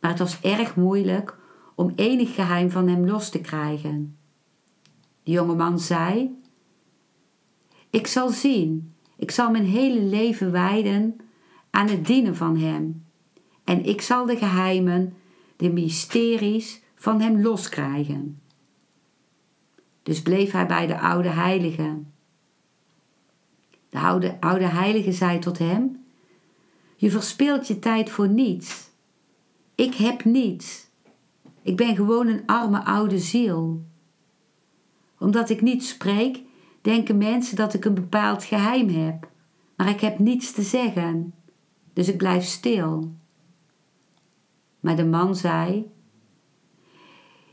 Speaker 1: maar het was erg moeilijk om enig geheim van hem los te krijgen. De jonge man zei: Ik zal zien, ik zal mijn hele leven wijden aan het dienen van Hem, en ik zal de geheimen, de mysteries van Hem loskrijgen. Dus bleef hij bij de oude heilige. De oude, oude heilige zei tot hem: Je verspeelt je tijd voor niets. Ik heb niets. Ik ben gewoon een arme oude ziel. Omdat ik niet spreek, denken mensen dat ik een bepaald geheim heb, maar ik heb niets te zeggen, dus ik blijf stil. Maar de man zei: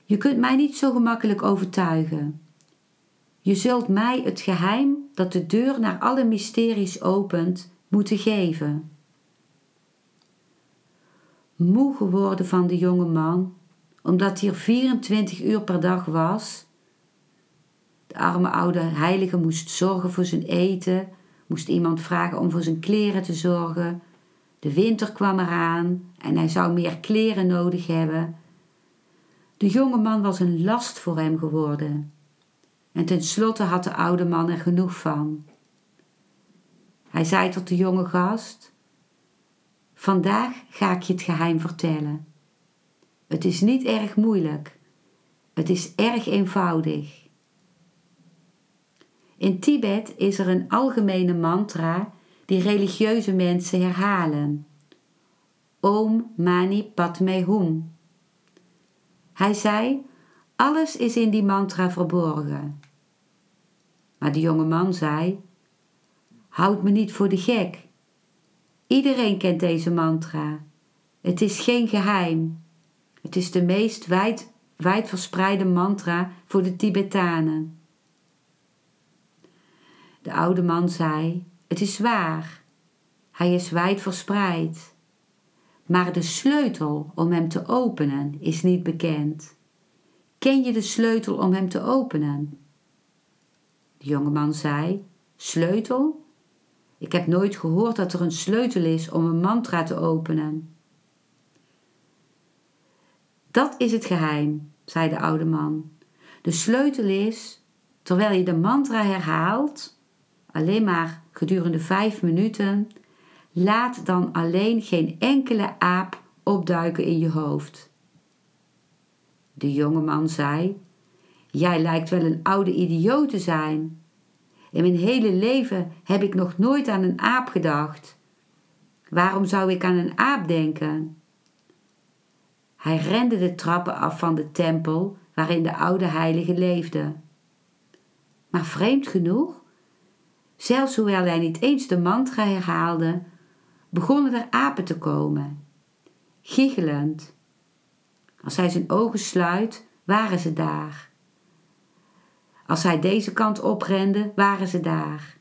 Speaker 1: Je kunt mij niet zo gemakkelijk overtuigen. Je zult mij het geheim dat de deur naar alle mysteries opent, moeten geven. Moe geworden van de jonge man, omdat hij er 24 uur per dag was. De arme oude heilige moest zorgen voor zijn eten, moest iemand vragen om voor zijn kleren te zorgen. De winter kwam eraan en hij zou meer kleren nodig hebben. De jonge man was een last voor hem geworden. En tenslotte had de oude man er genoeg van. Hij zei tot de jonge gast: Vandaag ga ik je het geheim vertellen. Het is niet erg moeilijk. Het is erg eenvoudig. In Tibet is er een algemene mantra die religieuze mensen herhalen. Om Mani Padme Hum. Hij zei: Alles is in die mantra verborgen. Maar de jonge man zei: Houd me niet voor de gek. Iedereen kent deze mantra. Het is geen geheim. Het is de meest wijd, wijdverspreide mantra voor de Tibetanen. De oude man zei: Het is waar. Hij is wijd verspreid. Maar de sleutel om hem te openen is niet bekend. Ken je de sleutel om hem te openen? De jonge man zei: Sleutel? Ik heb nooit gehoord dat er een sleutel is om een mantra te openen. Dat is het geheim, zei de oude man. De sleutel is, terwijl je de mantra herhaalt, alleen maar gedurende vijf minuten, laat dan alleen geen enkele aap opduiken in je hoofd. De jonge man zei: Jij lijkt wel een oude idioot te zijn. In mijn hele leven heb ik nog nooit aan een aap gedacht. Waarom zou ik aan een aap denken? Hij rende de trappen af van de tempel waarin de oude heilige leefde. Maar vreemd genoeg, zelfs hoewel hij niet eens de mantra herhaalde, begonnen er apen te komen, giechelend. Als hij zijn ogen sluit, waren ze daar. Als hij deze kant oprende, waren ze daar.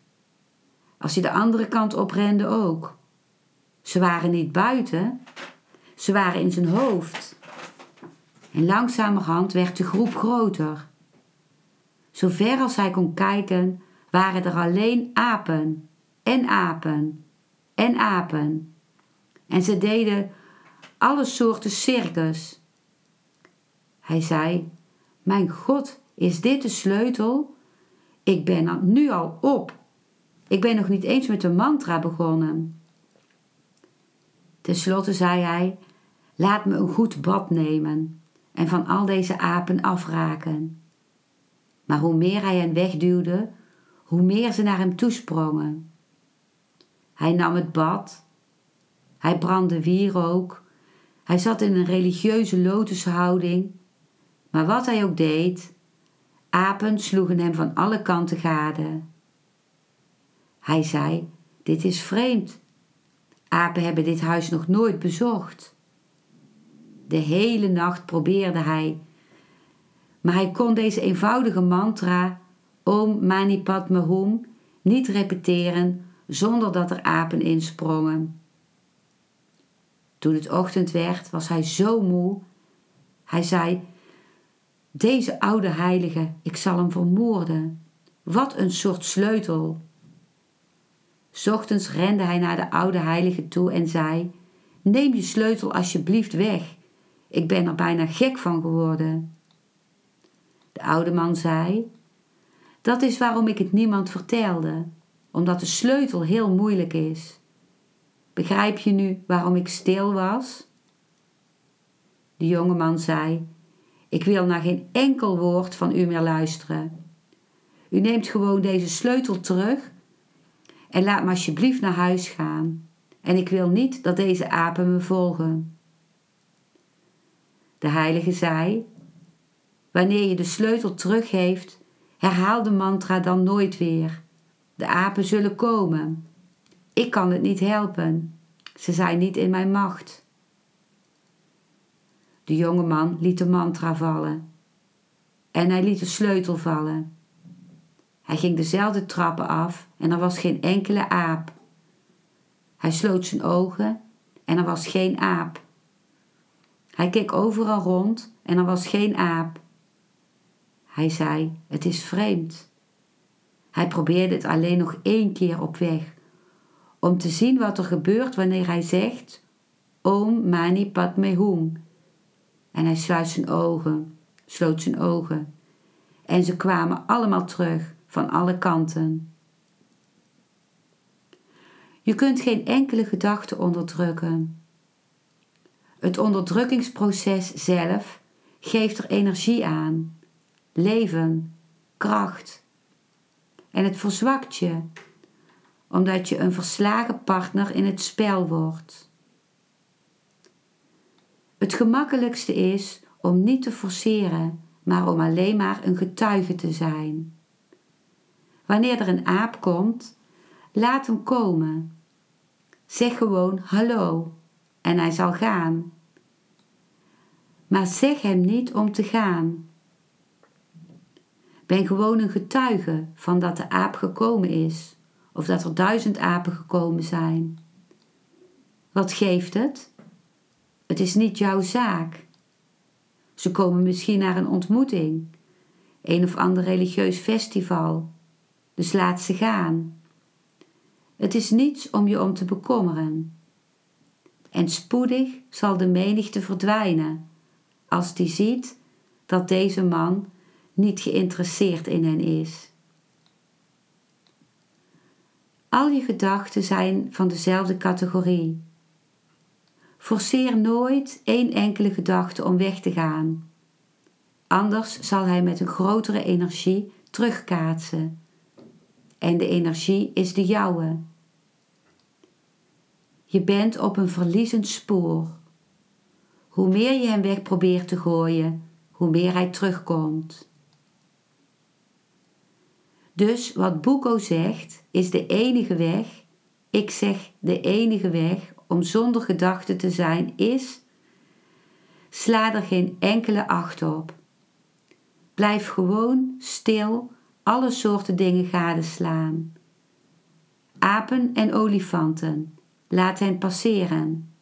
Speaker 1: Als hij de andere kant oprende ook. Ze waren niet buiten, ze waren in zijn hoofd. En langzamerhand werd de groep groter. Zover als hij kon kijken, waren er alleen apen en apen en apen. En ze deden alle soorten circus. Hij zei: Mijn God, is dit de sleutel? Ik ben nu al op. Ik ben nog niet eens met de mantra begonnen. Ten slotte zei hij: Laat me een goed bad nemen en van al deze apen afraken. Maar hoe meer hij hen wegduwde, hoe meer ze naar hem toesprongen. Hij nam het bad, hij brandde wierook, hij zat in een religieuze lotushouding, maar wat hij ook deed, apen sloegen hem van alle kanten gade. Hij zei: Dit is vreemd. Apen hebben dit huis nog nooit bezocht. De hele nacht probeerde hij, maar hij kon deze eenvoudige mantra Om Mani Padme Hum niet repeteren zonder dat er apen insprongen. Toen het ochtend werd, was hij zo moe. Hij zei: Deze oude heilige, ik zal hem vermoorden. Wat een soort sleutel. Ochtends rende hij naar de oude heilige toe en zei: Neem je sleutel alsjeblieft weg. Ik ben er bijna gek van geworden. De oude man zei: Dat is waarom ik het niemand vertelde, omdat de sleutel heel moeilijk is. Begrijp je nu waarom ik stil was? De jonge man zei: Ik wil naar geen enkel woord van u meer luisteren. U neemt gewoon deze sleutel terug en laat me alsjeblieft naar huis gaan. En ik wil niet dat deze apen me volgen. De heilige zei: Wanneer je de sleutel teruggeeft, herhaal de mantra dan nooit weer. De apen zullen komen. Ik kan het niet helpen. Ze zijn niet in mijn macht. De jonge man liet de mantra vallen. En hij liet de sleutel vallen. Hij ging dezelfde trappen af en er was geen enkele aap. Hij sloot zijn ogen en er was geen aap. Hij keek overal rond en er was geen aap. Hij zei: Het is vreemd. Hij probeerde het alleen nog één keer op weg, om te zien wat er gebeurt wanneer hij zegt: Om Mani Padme Hum. En hij sluit zijn ogen, sloot zijn ogen. En ze kwamen allemaal terug van alle kanten. Je kunt geen enkele gedachte onderdrukken. Het onderdrukkingsproces zelf geeft er energie aan, leven, kracht. En het verzwakt je, omdat je een verslagen partner in het spel wordt. Het gemakkelijkste is om niet te forceren, maar om alleen maar een getuige te zijn. Wanneer er een aap komt, laat hem komen. Zeg gewoon hallo en hij zal gaan. Maar zeg hem niet om te gaan. Ben gewoon een getuige van dat de aap gekomen is of dat er duizend apen gekomen zijn. Wat geeft het? Het is niet jouw zaak. Ze komen misschien naar een ontmoeting, een of ander religieus festival dus laat ze gaan. Het is niets om je om te bekommeren. En spoedig zal de menigte verdwijnen als die ziet dat deze man niet geïnteresseerd in hen is. Al je gedachten zijn van dezelfde categorie. Forceer nooit één enkele gedachte om weg te gaan. Anders zal hij met een grotere energie terugkaatsen en de energie is de jouwe. Je bent op een verliezend spoor. Hoe meer je hem weg probeert te gooien, hoe meer hij terugkomt. Dus wat Boeko zegt, is de enige weg. Ik zeg de enige weg om zonder gedachten te zijn is. Sla er geen enkele acht op. Blijf gewoon stil alle soorten dingen gadeslaan. Apen en olifanten, laat hen passeren.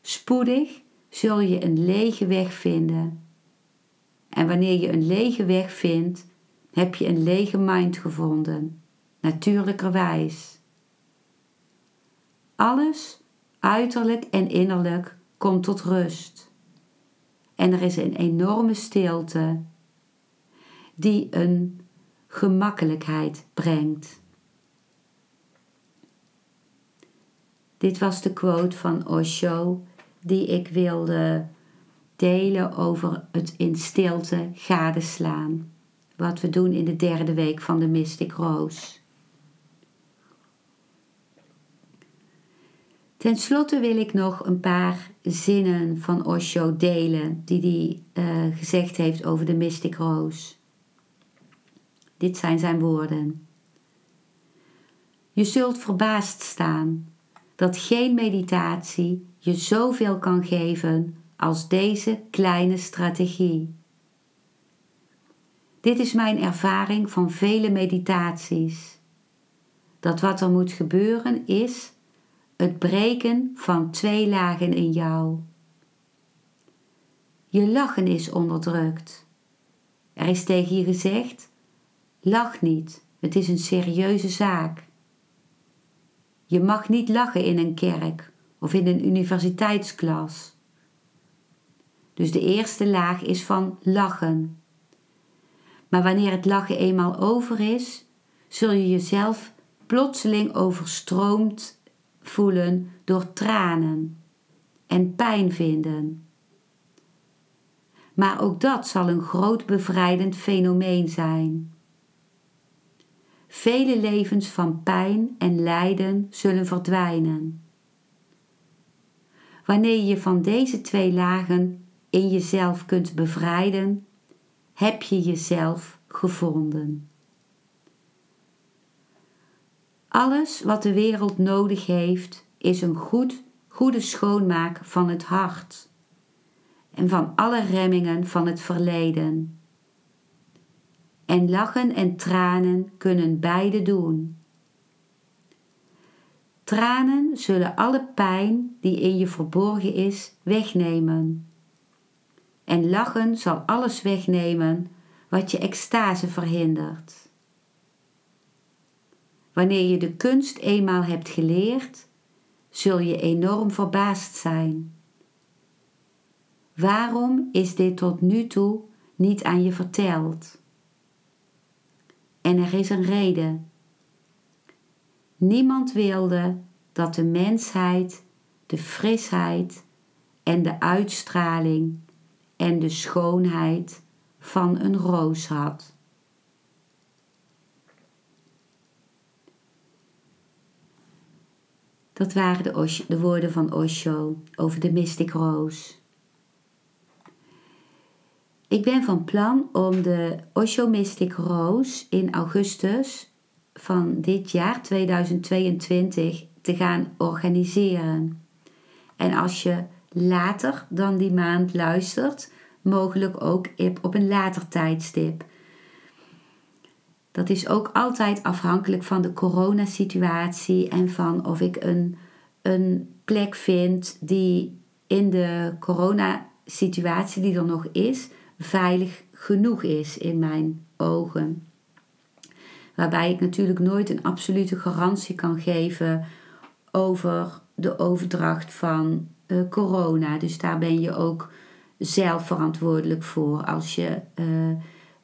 Speaker 1: Spoedig zul je een lege weg vinden. En wanneer je een lege weg vindt, heb je een lege mind gevonden, natuurlijkerwijs. Alles, uiterlijk en innerlijk, komt tot rust. En er is een enorme stilte die een gemakkelijkheid brengt. Dit was de quote van Osho die ik wilde delen over het in stilte gadeslaan. wat we doen in de derde week van de Mystic Rose. Ten slotte wil ik nog een paar zinnen van Osho delen die hij uh, gezegd heeft over de Mystic Rose. Dit zijn zijn woorden. Je zult verbaasd staan dat geen meditatie je zoveel kan geven als deze kleine strategie. Dit is mijn ervaring van vele meditaties. Dat wat er moet gebeuren is het breken van twee lagen in jou. Je lachen is onderdrukt. Er is tegen je gezegd: lach niet, het is een serieuze zaak. Je mag niet lachen in een kerk of in een universiteitsklas. Dus de eerste laag is van lachen. Maar wanneer het lachen eenmaal over is, zul je jezelf plotseling overstroomd voelen door tranen en pijn vinden. Maar ook dat zal een groot bevrijdend fenomeen zijn. Vele levens van pijn en lijden zullen verdwijnen. Wanneer je van deze twee lagen in jezelf kunt bevrijden, heb je jezelf gevonden. Alles wat de wereld nodig heeft, is een goed, goede schoonmaak van het hart en van alle remmingen van het verleden. En lachen en tranen kunnen beide doen. Tranen zullen alle pijn die in je verborgen is wegnemen. En lachen zal alles wegnemen wat je extase verhindert. Wanneer je de kunst eenmaal hebt geleerd, zul je enorm verbaasd zijn. Waarom is dit tot nu toe niet aan je verteld? En er is een reden. Niemand wilde dat de mensheid de frisheid en de uitstraling en de schoonheid van een roos had. Dat waren de, de, woorden van Osho over de Mystic Rose. Ik ben van plan om de Osho Mystic Rose in augustus van dit jaar 2022 te gaan organiseren. En als je later dan die maand luistert, mogelijk ook op een later tijdstip. Dat is ook altijd afhankelijk van de coronasituatie en van of ik een, een plek vind die in de coronasituatie die er nog is, veilig genoeg is in mijn ogen. Waarbij ik natuurlijk nooit een absolute garantie kan geven over de overdracht van uh, corona. Dus daar ben je ook zelf verantwoordelijk voor als je uh,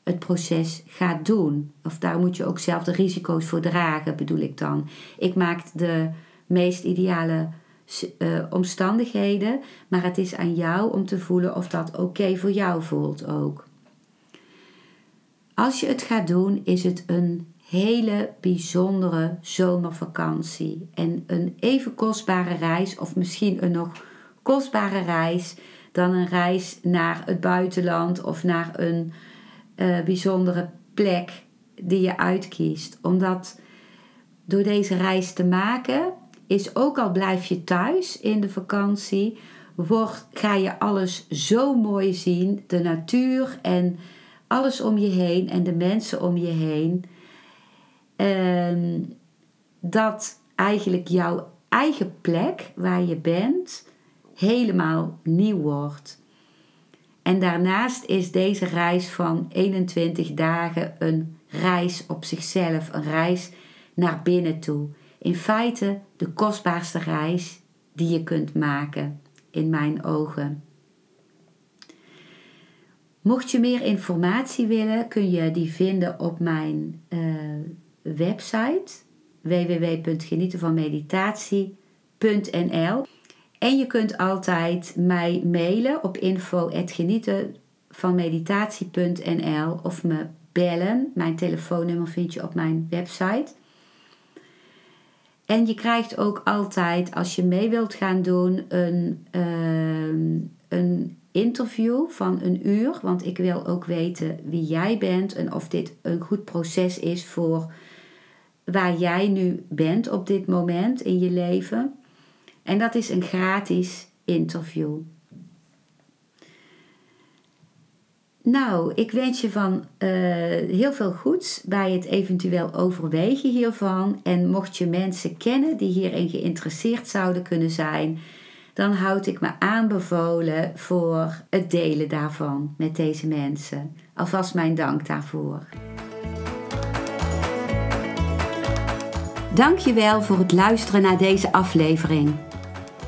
Speaker 1: het proces gaat doen. Of daar moet je ook zelf de risico's voor dragen, bedoel ik dan. Ik maak de meest ideale uh, omstandigheden, maar het is aan jou om te voelen of dat oké voor jou voelt ook. Als je het gaat doen, is het een hele bijzondere zomervakantie en een even kostbare reis, of misschien een nog kostbare reis dan een reis naar het buitenland of naar een uh, bijzondere plek die je uitkiest. Omdat door deze reis te maken, is ook al blijf je thuis in de vakantie, wordt, ga je alles zo mooi zien. De natuur en alles om je heen en de mensen om je heen. Ehm, dat eigenlijk jouw eigen plek waar je bent helemaal nieuw wordt. En daarnaast is deze reis van 21 dagen een reis op zichzelf, een reis naar binnen toe. In feite de kostbaarste reis die je kunt maken, in mijn ogen. Mocht je meer informatie willen, kun je die vinden op mijn uh, website www.genietenvanmeditatie.nl. En je kunt altijd mij mailen op info.genietenvanmeditatie.nl of me bellen. Mijn telefoonnummer vind je op mijn website. En je krijgt ook altijd, als je mee wilt gaan doen, een, ehm, een interview van een uur. Want ik wil ook weten wie jij bent en of dit een goed proces is voor waar jij nu bent op dit moment in je leven. En dat is een gratis interview. Nou, ik wens je van uh, heel veel goeds bij het eventueel overwegen hiervan. En mocht je mensen kennen die hierin geïnteresseerd zouden kunnen zijn, dan houd ik me aanbevolen voor het delen daarvan met deze mensen. Alvast mijn dank daarvoor. Dankjewel voor het luisteren naar deze aflevering.